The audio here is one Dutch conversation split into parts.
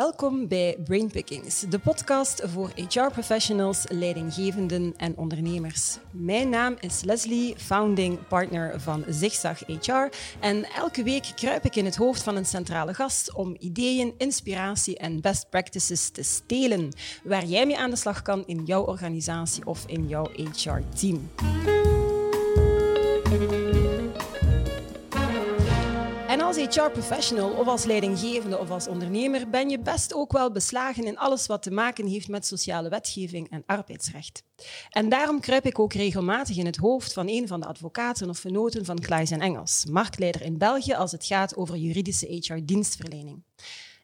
Welkom bij Brainpickings, de podcast voor HR-professionals, leidinggevenden en ondernemers. Mijn naam is Leslie, founding partner van Zigzag HR. En elke week kruip ik in het hoofd van een centrale gast om ideeën, inspiratie en best practices te stelen, waar jij mee aan de slag kan in jouw organisatie of in jouw HR-team. HR-professional of als leidinggevende of als ondernemer ben je best ook wel beslagen in alles wat te maken heeft met sociale wetgeving en arbeidsrecht. En daarom kruip ik ook regelmatig in het hoofd van een van de advocaten of venoten van Kleis en Engels, marktleider in België als het gaat over juridische HR-dienstverlening.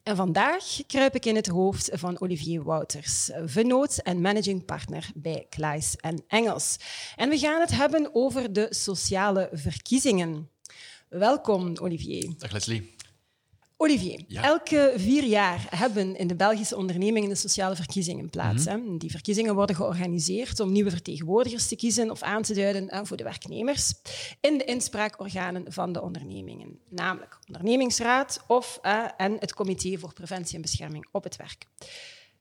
En vandaag kruip ik in het hoofd van Olivier Wouters, vennoot en managing partner bij Kleis en Engels. En we gaan het hebben over de sociale verkiezingen. Welkom, Olivier. Dag Leslie. Olivier, elke vier jaar hebben in de Belgische ondernemingen de sociale verkiezingen plaats. Mhm. Die verkiezingen worden georganiseerd om nieuwe vertegenwoordigers te kiezen of aan te duiden voor de werknemers in de inspraakorganen van de ondernemingen, namelijk ondernemingsraad of, en het Comité voor Preventie en Bescherming op het Werk.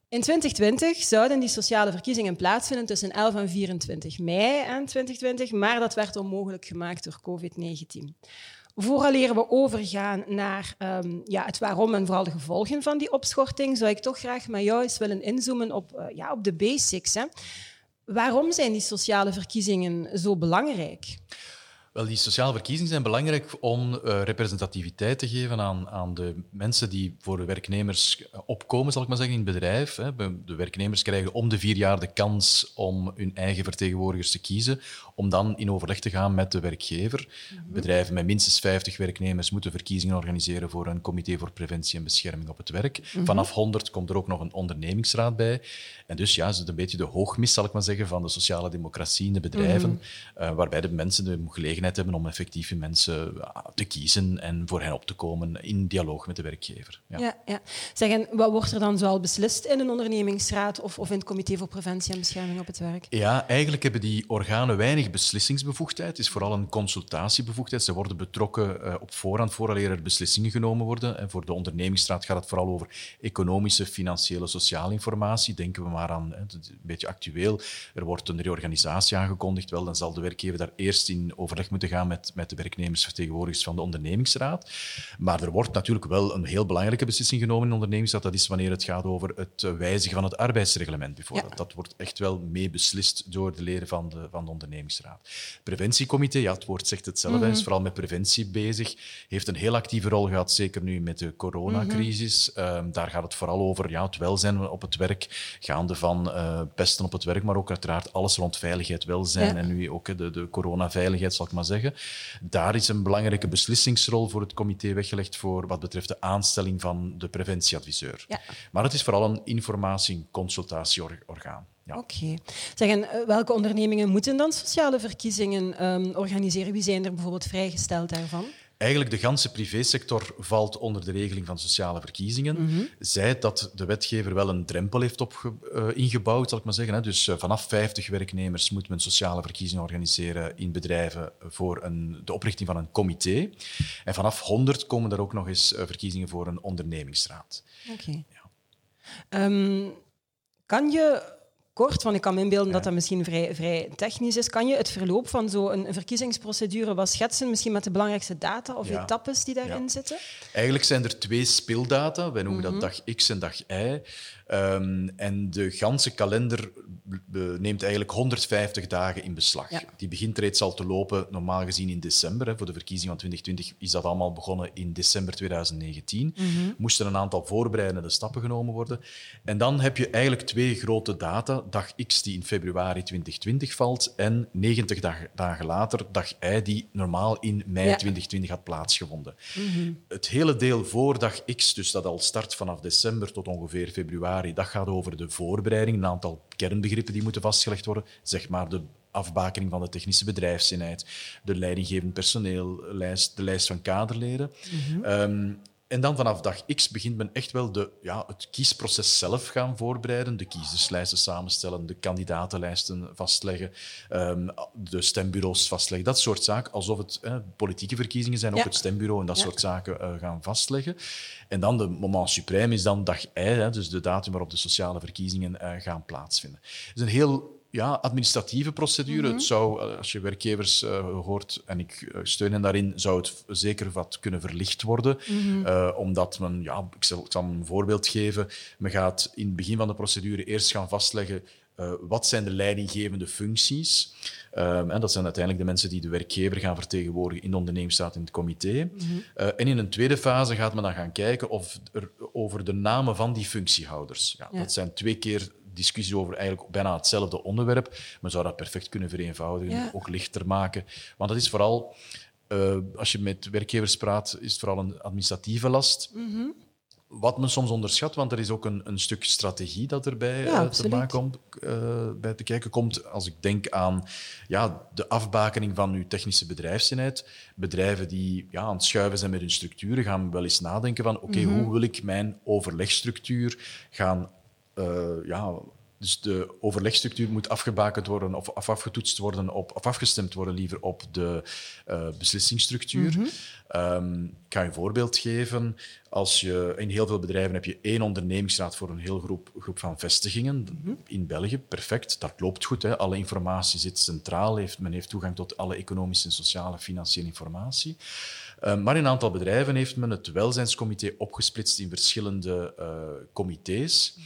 In 2020 zouden die sociale verkiezingen plaatsvinden tussen 11 en 24 mei en 2020, maar dat werd onmogelijk gemaakt door COVID-19. Vooraleer we overgaan naar um, ja, het waarom en vooral de gevolgen van die opschorting, zou ik toch graag met jou eens willen inzoomen op, uh, ja, op de basics. Hè. Waarom zijn die sociale verkiezingen zo belangrijk? Wel, die sociale verkiezingen zijn belangrijk om uh, representativiteit te geven aan, aan de mensen die voor de werknemers eh, opkomen, zal ik maar zeggen, in het bedrijf. Hè. De werknemers krijgen om de vier jaar de kans om hun eigen vertegenwoordigers te kiezen, om dan in overleg te gaan met de werkgever. Mhm. Bedrijven met minstens 50 werknemers moeten verkiezingen organiseren voor een comité voor preventie en bescherming op het werk. Mhm. Vanaf 100 komt er ook nog een ondernemingsraad bij. En dus ja, is het een beetje de hoogmis, zal ik maar zeggen, van de sociale democratie in de bedrijven, mm waarbij de mensen de gelegenheid hebben om effectieve mensen te kiezen en voor hen op te komen in dialoog met de werkgever. Ja. Ja, ja. Zeg, wat wordt er dan zoal beslist in een ondernemingsraad of, of in het Comité voor Preventie en Bescherming op het Werk? Ja, eigenlijk hebben die organen weinig beslissingsbevoegdheid. Het is vooral een consultatiebevoegdheid. Ze worden betrokken uh, op voorhand, vooraleer er beslissingen genomen worden. En voor de ondernemingsraad gaat het vooral over economische, financiële, sociale informatie. Denken we maar aan, een beetje actueel, er wordt een reorganisatie aangekondigd. Wel, dan zal de werkgever daar eerst in overleg moeten gaan met, met de werknemersvertegenwoordigers van de ondernemingsraad. Maar er wordt natuurlijk wel een heel belangrijke beslissing genomen in de ondernemingsraad. Dat is wanneer het gaat over het wijzigen van het arbeidsreglement bijvoorbeeld. Dat wordt echt wel mee beslist door de leden van de, van de ondernemingsraad. Preventiecomité, ja, het woord zegt hetzelfde, mm is vooral met preventie bezig. Heeft een heel actieve rol gehad, zeker nu met de coronacrisis. Mm daar gaat het vooral over ja, het welzijn op het werk, gaande van uh, pesten op het werk, maar ook uiteraard alles rond veiligheid, welzijn en nu ook de, de coronaveiligheid, zal ik maar zeggen. Daar is een belangrijke beslissingsrol voor het comité weggelegd voor wat betreft de aanstelling van de preventieadviseur. Ja. Maar het is vooral een informatie- en consultatieorgaan. Ja. Oké. Okay. Eh, welke ondernemingen moeten dan sociale verkiezingen um, organiseren? Wie zijn er bijvoorbeeld vrijgesteld daarvan? Eigenlijk de ganse privésector valt onder de regeling van sociale verkiezingen. Mm Zij dat de wetgever wel een drempel heeft op, uh, ingebouwd, zal ik maar zeggen. Hè. Dus uh, vanaf 50 werknemers moet men sociale verkiezingen organiseren in bedrijven voor een, de oprichting van een comité. En vanaf 100 komen er ook nog eens uh, verkiezingen voor een ondernemingsraad. Oké. Okay. Ja. Um, kan je kort, want ik kan me inbeelden dat dat misschien vrij, vrij technisch is. Kan je het verloop van zo'n verkiezingsprocedure wat schetsen, misschien met de belangrijkste data of etappes die daarin zitten? Eigenlijk zijn er twee speeldata. Wij noemen dat mhm. dag X en dag Y. Um, en de ganse kalender neemt eigenlijk 150 dagen in beslag. Die begint reeds al te lopen, normaal gezien in december. Hè. Voor de verkiezing van 2020 is dat allemaal begonnen in december 2019. Mm Moesten een aantal voorbereidende stappen genomen worden. En dan heb je eigenlijk twee grote data. Dag X die in februari 2020 valt en 90 dagen later dag Y die normaal in mei 2020 had plaatsgevonden. Mhm. Het hele deel voor dag X, dus dat al start vanaf december tot ongeveer februari dat gaat over de voorbereiding, een aantal kernbegrippen die moeten vastgelegd worden, zeg maar de afbakening van de technische bedrijfseenheid, de leidinggevend personeel, de lijst van kaderleden. Mhm. Ehm, En dan vanaf dag X begint men echt wel de, ja, het kiesproces zelf gaan voorbereiden. De kiezerslijsten samenstellen, de kandidatenlijsten vastleggen, um, de stembureaus vastleggen. Dat soort zaken, alsof het politieke verkiezingen zijn, ook het stembureau en dat soort zaken uh, gaan vastleggen. En dan de moment suprême is dan dag Y, hè, dus de datum waarop de sociale verkiezingen uh, gaan plaatsvinden. Het is een heel ja, administratieve procedure. Het zou, eh, als je werkgevers uh, hoort, en ik eh, steun hen daarin, zou het zeker wat kunnen verlicht worden. uh, omdat men, ja, ik zal, ik zal, een voorbeeld geven. Men gaat in het begin van de procedure eerst gaan vastleggen wat zijn de leidinggevende functies. en dat zijn uiteindelijk de mensen die de werkgever gaan vertegenwoordigen in de ondernemingsraad in het comité. Mm en in een tweede fase gaat men dan gaan kijken of er over de namen van die functiehouders. Ja, ja. Dat zijn twee keer discussie over eigenlijk bijna hetzelfde onderwerp. Men zou dat perfect kunnen vereenvoudigen, ook lichter maken. Want dat is vooral, uh, als je met werkgevers praat, is het vooral een administratieve last. Mm -hmm. Wat men soms onderschat, want er is ook een, een stuk strategie dat erbij ja, uh, te maken komt, uh, bij te kijken komt. Als ik denk aan ja, de afbakening van uw technische bedrijfseenheid. Bedrijven die ja, aan het schuiven zijn met hun structuren, gaan wel eens nadenken van oké, okay, mm -hmm. hoe wil ik mijn overlegstructuur gaan ja, dus de overlegstructuur moet afgebakend worden of, afgetoetst worden op, of afgestemd worden liever op de uh, beslissingsstructuur. Mm -hmm. um, ik ga je een voorbeeld geven. Als je, in heel veel bedrijven heb je één ondernemingsraad voor een heel groep, groep van vestigingen. Mm -hmm. In België, perfect. Dat loopt goed. Hè. Alle informatie zit centraal. Heeft, men heeft toegang tot alle economische en sociale financiële informatie. Uh, maar in een aantal bedrijven heeft men het welzijnscomité opgesplitst in verschillende uh, comité's.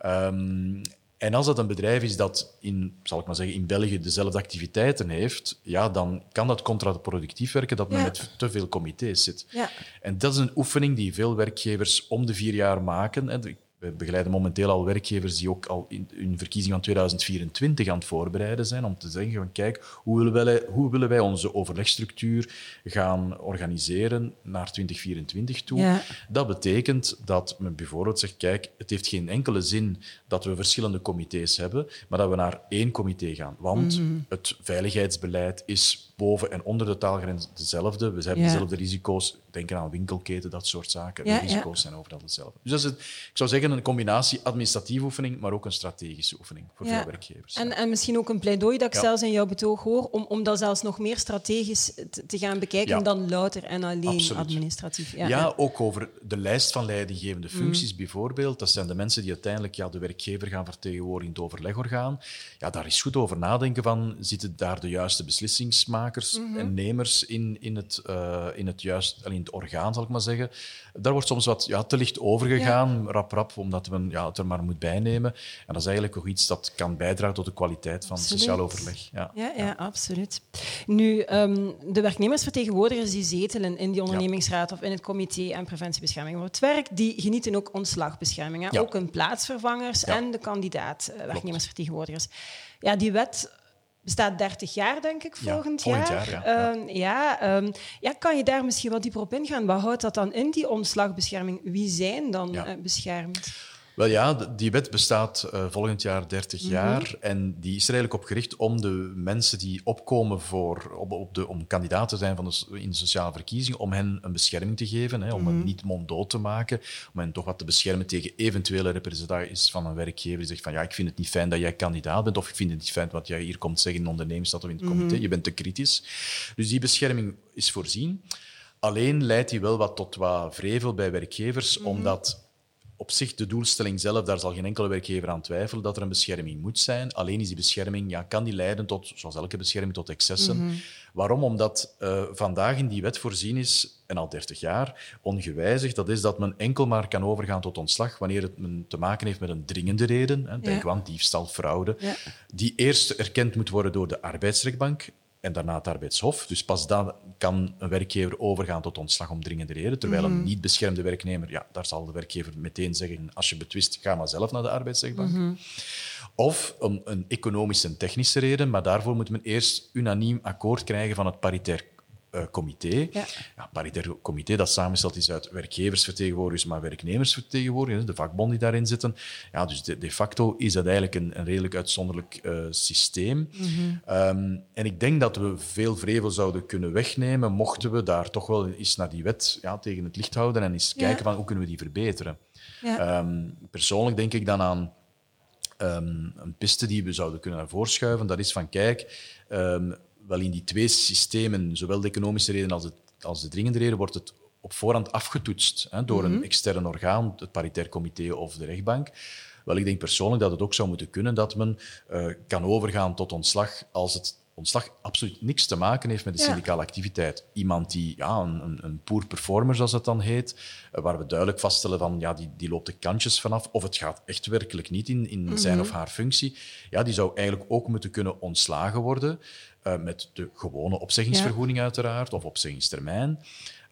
Ja. Um, en als dat een bedrijf is dat in, zal ik maar zeggen, in België dezelfde activiteiten heeft, ja, dan kan dat contraproductief werken dat men ja. met te veel comité's zit. Ja. En dat is een oefening die veel werkgevers om de vier jaar maken. En we begeleiden momenteel al werkgevers die ook al in hun verkiezing van 2024 aan het voorbereiden zijn om te zeggen van kijk, hoe willen wij, hoe willen wij onze overlegstructuur gaan organiseren naar 2024 toe. Ja. Dat betekent dat men bijvoorbeeld zegt kijk, het heeft geen enkele zin dat we verschillende comité's hebben, maar dat we naar één comité gaan. Want mm -hmm. het veiligheidsbeleid is boven en onder de taalgrens dezelfde. We hebben ja. dezelfde risico's. Denken aan winkelketen, dat soort zaken. Ja, de risico's zijn overal hetzelfde. Dus dat is het, ik zou zeggen een combinatie administratieve oefening, maar ook een strategische oefening voor veel werkgevers. En, en misschien ook een pleidooi dat ik zelfs in jouw betoog hoor, om, om dat zelfs nog meer strategisch te, te gaan bekijken dan louter en alleen Absoluut. administratief. Ja, ook over de lijst van leidinggevende mm. functies mm. bijvoorbeeld. Dat zijn de mensen die uiteindelijk ja, de werkgever gaan vertegenwoordigen in het overlegorgaan. Ja, daar is goed over nadenken van, zitten daar de juiste beslissingsmakers mm -hmm. en nemers in, in, het, uh, in, het juist, in het orgaan, zal ik maar zeggen. Daar wordt soms wat ja, te licht over gegaan, rap rap, omdat men ja, het er maar moet bijnemen. En dat is eigenlijk ook iets dat kan bijdragen tot de kwaliteit van absoluut. sociaal overleg. Ja, ja, ja, absoluut. Nu, um, de werknemersvertegenwoordigers die zetelen in die ondernemingsraad of in het comité en preventiebescherming voor het werk, die genieten ook ontslagbescherming. Ook hun plaatsvervangers en de kandidaat uh, werknemersvertegenwoordigers. Ja, die wet bestaat 30 jaar, denk ik, volgend, ja, volgend jaar. jaar ja. Um, ja, um, ja, kan je daar misschien wat dieper op ingaan? Wat houdt dat dan in, die ontslagbescherming? Wie zijn dan uh, beschermd? Wel ja, die wet bestaat uh, volgend jaar 30 mm -hmm. jaar en die is er eigenlijk op gericht om de mensen die opkomen voor, op, op de, om kandidaat te zijn van de, in de sociale verkiezingen, om hen een bescherming te geven, hè, om mm -hmm. hen niet monddood te maken, om hen toch wat te beschermen tegen eventuele representaties van een werkgever die zegt van ja, ik vind het niet fijn dat jij kandidaat bent of ik vind het niet fijn wat jij hier komt zeggen in ondernemersstad of in het comité, mm -hmm. je bent te kritisch. Dus die bescherming is voorzien. Alleen leidt die wel wat tot wat vrevel bij werkgevers, omdat op zich de doelstelling zelf, daar zal geen enkele werkgever aan twijfelen dat er een bescherming moet zijn. Alleen is die bescherming, ja, kan die leiden tot, zoals elke bescherming, tot excessen. Mm -hmm. Waarom? Omdat uh, vandaag in die wet voorzien is, en al 30 jaar, ongewijzigd, dat is dat men enkel maar kan overgaan tot ontslag wanneer het men te maken heeft met een dringende reden, hè, denk ja. aan diefstal, fraude, ja. die eerst erkend moet worden door de arbeidsrechtbank en daarna het arbeidshof. Dus pas dan kan een werkgever overgaan tot ontslag om dringende reden. Terwijl een niet beschermde werknemer, ja, daar zal de werkgever meteen zeggen, als je betwist, ga maar zelf naar de arbeidsrechtbank. Mm -hmm. Of om een economische en technische reden, maar daarvoor moet men eerst unaniem akkoord krijgen van het paritair uh, comité. Ja. Ja, paritair comité dat samengesteld is uit werkgeversvertegenwoordigers, maar werknemersvertegenwoordigers, de vakbonden die daarin zitten. Ja, dus de, de facto is dat eigenlijk een, een redelijk uitzonderlijk uh, systeem. Mm um, en ik denk dat we veel vrevel zouden kunnen wegnemen mochten we daar toch wel eens naar die wet ja, tegen het licht houden en eens kijken van hoe kunnen we die verbeteren. Ja. Um, persoonlijk denk ik dan aan um, een piste die we zouden kunnen naar voren schuiven. Dat is van, kijk, um, wel in die twee systemen, zowel de economische reden als, het, als de dringende reden, wordt het op voorhand afgetoetst hè, door een mhm. extern orgaan, het paritair comité of de rechtbank. Wel, ik denk persoonlijk dat het ook zou moeten kunnen dat men uh, kan overgaan tot ontslag als het ontslag absoluut niks te maken heeft met de syndicale activiteit. Iemand die, ja, een, een poor performer, zoals het dan heet, eh, waar we duidelijk vaststellen van, ja, die, die loopt de kantjes vanaf, of het gaat echt werkelijk niet in, in zijn mhm. of haar functie, ja, die zou eigenlijk ook moeten kunnen ontslagen worden, uh, met de gewone opzeggingsvergoeding uiteraard, of opzeggingstermijn.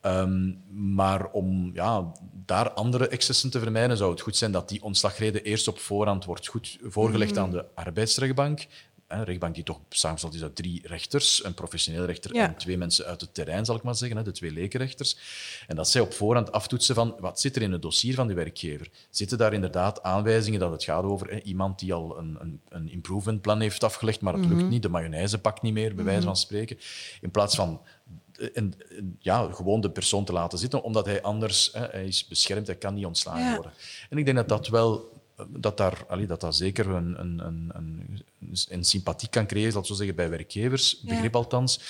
Um, maar om ja, daar andere excessen te vermijden, zou het goed zijn dat die ontslagreden eerst op voorhand wordt goed voorgelegd mhm. aan de arbeidsrechtbank een rechtbank die toch samengesteld is uit drie rechters, een professioneel rechter en twee mensen uit het terrein, zal ik maar zeggen, de twee lekenrechters. En dat zij op voorhand aftoetsen van wat zit er in het dossier van de werkgever. Zitten daar inderdaad aanwijzingen dat het gaat over iemand die al een, een, een improvement plan heeft afgelegd, maar het lukt mhm. niet, de mayonaise pakt niet meer, bij wijze van mhm. spreken. In plaats van en, ja, gewoon de persoon te laten zitten, omdat hij anders hè, hij is beschermd, hij kan niet ontslagen worden. En ik denk dat dat wel dat, daar, allee, dat dat zeker een, een, een, een, een sympathie kan creëren, ik zo zeggen, bij werkgevers, begrip althans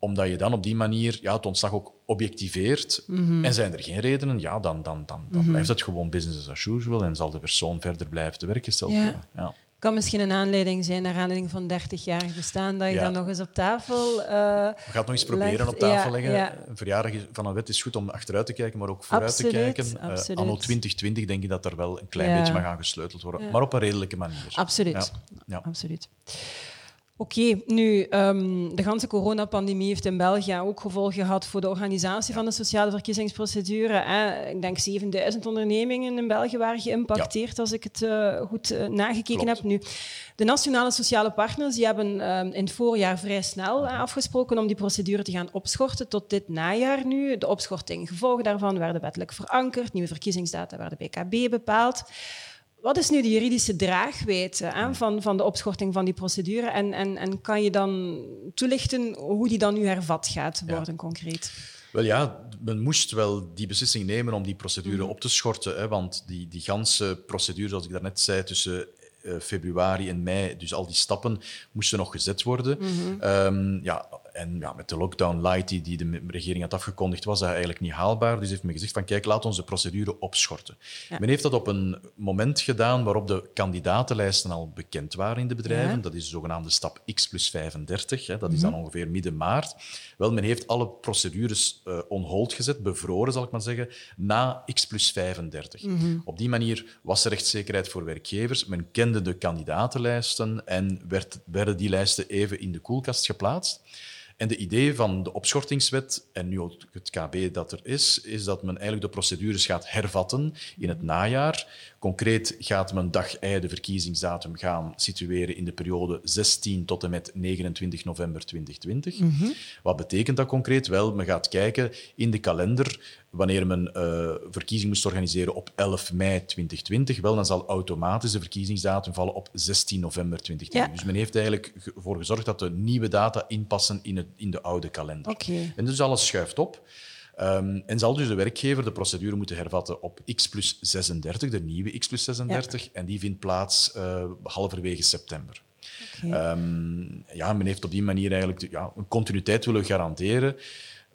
omdat je dan op die manier ja, het ontslag ook objectiveert. Mhm. En zijn er geen redenen, ja, dan, dan, dan, dan mhm. blijft het gewoon business as usual en zal de persoon verder blijven te werk gesteld worden. Ja kan misschien een aanleiding zijn, naar aanleiding van 30-jarig bestaan, dat je dan nog eens op tafel. Uh, We gaan het nog eens proberen op tafel leggen. Een verjaardag van een wet is goed om achteruit te kijken, maar ook vooruit te kijken. Uh, anno 2020 denk ik dat er wel een klein beetje mag gaan gesleuteld worden, maar op een redelijke manier. Absoluut. Absoluut. Oké, nu, um, de ganse coronapandemie heeft in België ook gevolgen gehad voor de organisatie van de sociale verkiezingsprocedure. Hè. Ik denk 7000 ondernemingen in België waren geïmpacteerd, als ik het uh, goed uh, nagekeken heb. Nu, de nationale sociale partners die hebben um, in het voorjaar vrij snel uh, afgesproken om die procedure te gaan opschorten tot dit najaar nu. De opschorting, gevolgen daarvan werden wettelijk verankerd, nieuwe verkiezingsdata werden BKB bepaald. Wat is nu de juridische draagwijdte hè, van, van de opschorting van die procedure? En, en, en kan je dan toelichten hoe die dan nu hervat gaat worden, concreet? Wel ja, men moest wel die beslissing nemen om die procedure mhm. op te schorten. Hè, want die, die ganse procedure, zoals ik daarnet zei, tussen uh, februari en mei, dus al die stappen moesten nog gezet worden. Mm um, ja, en ja, met de lockdown light die, die de regering had afgekondigd, was dat eigenlijk niet haalbaar. Dus heeft men gezegd van kijk, laat onze procedure opschorten. Men heeft dat op een moment gedaan waarop de kandidatenlijsten al bekend waren in de bedrijven. Dat is de zogenaamde stap X plus 35. Hè. Dat is dan mhm. ongeveer midden maart. Wel, men heeft alle procedures uh, on hold gezet, bevroren zal ik maar zeggen, na X plus 35. Mhm. Op die manier was er rechtszekerheid voor werkgevers. Men kende de kandidatenlijsten en werd, werden die lijsten even in de koelkast geplaatst. En de idee van de opschortingswet, en nu ook het KB dat er is, is dat men eigenlijk de procedures gaat hervatten in het najaar. Concreet gaat men dag I de verkiezingsdatum gaan situeren in de periode 16 tot en met 29 november 2020. Mhm. Wat betekent dat concreet? Wel, men gaat kijken in de kalender wanneer men uh, verkiezing moest organiseren op 11 mei 2020, wel, dan zal automatisch de verkiezingsdatum vallen op 16 november 2020. Dus men heeft eigenlijk ervoor gezorgd dat de nieuwe data inpassen in, het, in de oude kalender. Okay. En dus alles schuift op. Um, en zal dus de werkgever de procedure moeten hervatten op X plus 36, de nieuwe X plus 36, en die vindt plaats uh, halverwege september. Okay. Um, ehm, ja, men heeft op die manier eigenlijk de, ja, een continuïteit willen garanderen.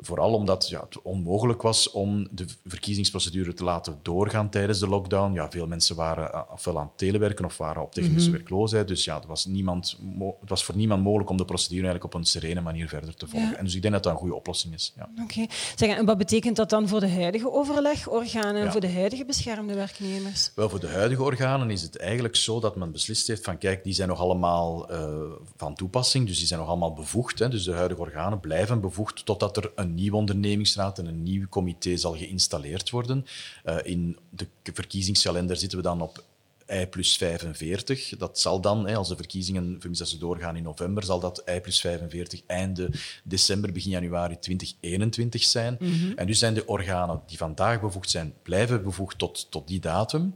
Vooral omdat ja, het onmogelijk was om de verkiezingsprocedure te laten doorgaan tijdens de lockdown. Ja, veel mensen waren ofwel aan het telewerken of waren op technische mhm. werkloosheid. Dus ja, het was, niemand, het was voor niemand mogelijk om de procedure eigenlijk op een serene manier verder te volgen. En dus ik denk dat dat een goede oplossing is. Ja. Oké. Okay. En wat betekent dat dan voor de huidige overlegorganen en voor de huidige beschermde werknemers? Wel, voor de huidige organen is het eigenlijk zo dat men beslist heeft van kijk, die zijn nog allemaal uh, van toepassing, dus die zijn nog allemaal bevoegd. Hè. Dus de huidige organen blijven bevoegd totdat er een nieuwe ondernemingsraad en een nieuw comité zal geïnstalleerd worden. Uh, in de verkiezingskalender zitten we dan op I plus 45. Dat zal dan, als de verkiezingen, ze doorgaan in november, zal dat I plus 45 einde december, begin januari 2021 zijn. Mhm. En dus zijn de organen die vandaag bevoegd zijn, blijven bevoegd tot, tot die datum.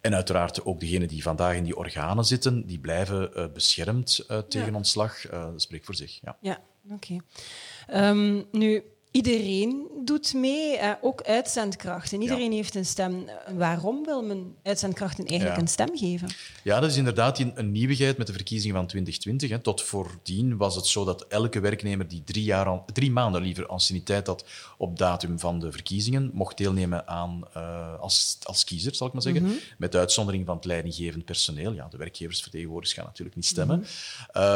En uiteraard ook degenen die vandaag in die organen zitten, die blijven uh, beschermd uh, tegen ontslag. Uh, dat spreekt voor zich. Ja, ja oké. Okay. Um, ehm, nu, Iedereen doet mee, eh, ook uitzendkrachten. Iedereen heeft een stem. Waarom wil men uitzendkrachten eigenlijk een stem geven? Ja, dat is inderdaad een nieuwigheid met de verkiezingen van 2020. Hè. Tot voordien was het zo dat elke werknemer die drie, jaar drie maanden liever anciëniteit had op datum van de verkiezingen, mocht deelnemen aan, uh, als, als kiezer, zal ik maar zeggen. Mhm. Met uitzondering van het leidinggevend personeel. Ja, de werkgeversvertegenwoordigers gaan natuurlijk niet stemmen.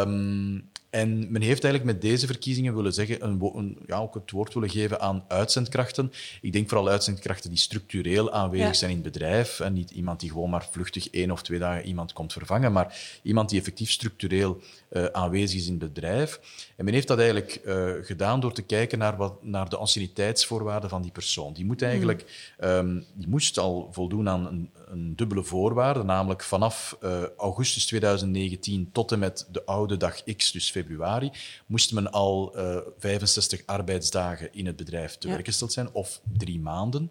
Mm en men heeft eigenlijk met deze verkiezingen willen zeggen, een, een, ja, ook het woord willen geven aan uitzendkrachten. Ik denk vooral uitzendkrachten die structureel aanwezig zijn in het bedrijf. En niet iemand die gewoon maar vluchtig één of twee dagen iemand komt vervangen, maar iemand die effectief structureel uh, aanwezig is in het bedrijf. En men heeft dat eigenlijk uh, gedaan door te kijken naar, wat, naar de anciëniteitsvoorwaarden van die persoon. Die, moet eigenlijk, um, die moest al voldoen aan een, een dubbele voorwaarde, namelijk vanaf uh, augustus 2019 tot en met de oude dag X, dus februari, moest men al 65 arbeidsdagen in het bedrijf te werk gesteld zijn, of drie maanden.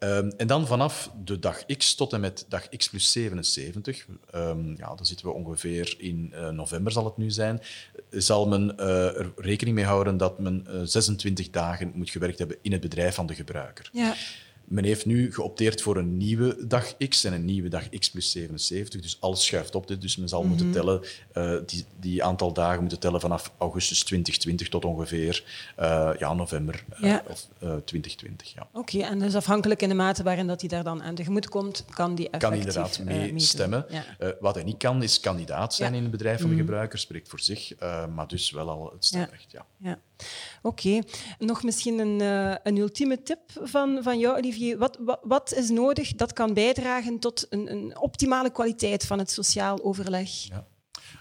Um, en dan vanaf de dag X tot en met dag X plus 77, um, ehm, ja, dan zitten we ongeveer in uh, november zal het nu zijn, zal men uh, er rekening mee houden dat men uh, 26 dagen moet gewerkt hebben in het bedrijf van de gebruiker. Ja. Men heeft nu geopteerd voor een nieuwe dag X en een nieuwe dag X plus 77. Dus alles schuift op. Dus men zal moeten mhm. tellen, uh, die, die aantal dagen moeten tellen vanaf augustus 2020 tot ongeveer uh, ja, november uh, of, 2020. Ja. Oké, okay, en dus afhankelijk in de mate waarin dat hij daar dan aan tegemoet komt, kan die effectief Kan inderdaad mee stemmen. Ja. wat hij niet kan, is kandidaat zijn in het bedrijf van de mhm. gebruiker, spreekt voor zich, maar dus wel al het stemrecht. Ja. Oké. Nog misschien een, uh, een ultieme tip van, van jou, Olivier. Wat, wat, wat, is nodig dat kan bijdragen tot een, een optimale kwaliteit van het sociaal overleg? Ja.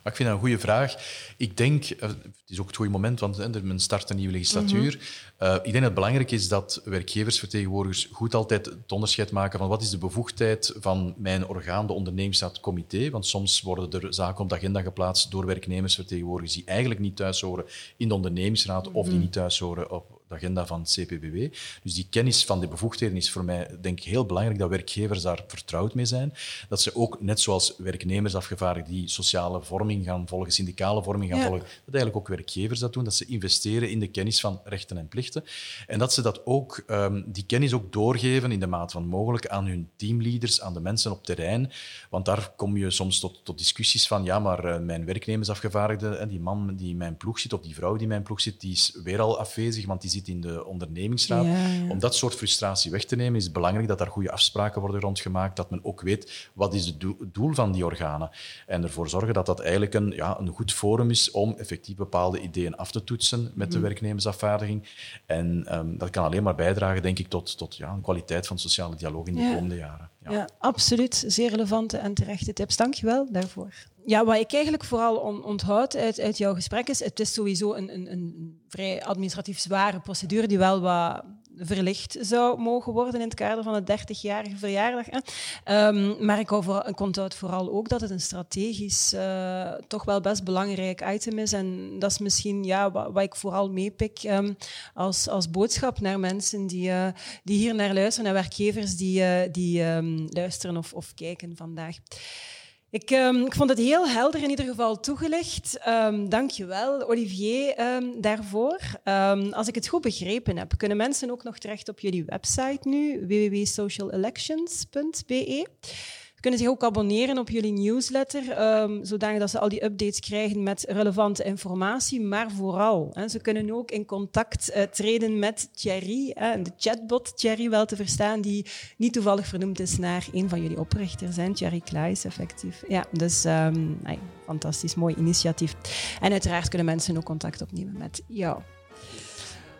Ik vind dat een goede vraag. Ik denk, eh, het is ook het goede moment, want hè, men start een nieuwe legislatuur. Mm uh, ik denk dat het belangrijk is dat werkgeversvertegenwoordigers goed altijd het onderscheid maken van wat is de bevoegdheid van mijn orgaan, de ondernemingsraadcomité. Want soms worden er zaken op de agenda geplaatst door werknemersvertegenwoordigers die eigenlijk niet thuis horen in de ondernemingsraad of die mhm. niet thuis horen op de agenda van het CPBW. Dus die kennis van de bevoegdheden is voor mij denk ik heel belangrijk dat werkgevers daar vertrouwd mee zijn. Dat ze ook, net zoals werknemersafgevaardigden die sociale vorming gaan volgen, syndicale vorming gaan volgen, dat eigenlijk ook werkgevers dat doen, dat ze investeren in de kennis van rechten en plichten en dat ze dat ook, um, die kennis ook doorgeven in de mate van mogelijk aan hun teamleaders, aan de mensen op terrein. Want daar kom je soms tot, tot discussies van, ja, maar uh, mijn werknemersafgevaardigde, die man die in mijn ploeg zit, of die vrouw die in mijn ploeg zit, die is weer al afwezig, want die zit in de ondernemingsraad. Om dat soort frustratie weg te nemen, is het belangrijk dat daar goede afspraken worden rondgemaakt, dat men ook weet wat is het doel van die organen. En ervoor zorgen dat dat eigenlijk een, ja, een goed forum is om effectief bepaalde ideeën af te toetsen met de mhm. werknemersafvaardiging. En um, dat kan alleen maar bijdragen, denk ik, tot, tot ja, een kwaliteit van sociale dialoog in de komende jaren. Ja. absoluut. Zeer relevante en terechte tips. Dank je wel daarvoor. Ja, wat ik eigenlijk vooral onthoud uit, uit jouw gesprek is, het is sowieso een, een, een vrij administratief zware procedure die wel wat verlicht zou mogen worden in het kader van de 30-jarige verjaardag. Um, maar ik, onthoud vooral ook dat het een strategisch uh, toch wel best belangrijk item is. En dat is misschien ja, wat, ik vooral meepik um, als, als boodschap naar mensen die, uh, die hier naar luisteren, naar werkgevers die, uh, die um, luisteren of, of kijken vandaag. Ik, um, ik, vond het heel helder in ieder geval toegelicht. Um, Dank je wel, Olivier, um, daarvoor. als ik het goed begrepen heb, kunnen mensen ook nog terecht op jullie website nu, www.socialelections.be kunnen zich ook abonneren op jullie newsletter, um, zodat ze al die updates krijgen met relevante informatie. Maar vooral, hè, ze kunnen ook in contact uh, treden met Thierry, hè, de chatbot Thierry wel te verstaan, die niet toevallig vernoemd is naar een van jullie oprichters, hè, Thierry Klaes, effectief. Ja, dus um, fantastisch, mooi initiatief. En uiteraard kunnen mensen ook contact opnemen met jou.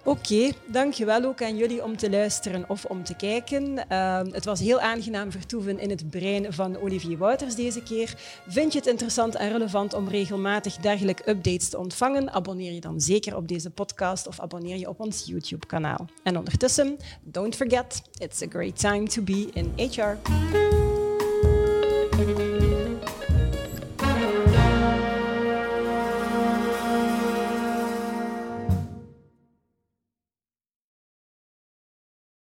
Oké, okay, dankjewel ook aan jullie om te luisteren of om te kijken. Uh, het was heel aangenaam vertoeven in het brein van Olivier Wouters deze keer. Vind je het interessant en relevant om regelmatig dergelijke updates te ontvangen? Abonneer je dan zeker op deze podcast of abonneer je op ons YouTube-kanaal. En ondertussen, don't forget, it's a great time to be in HR.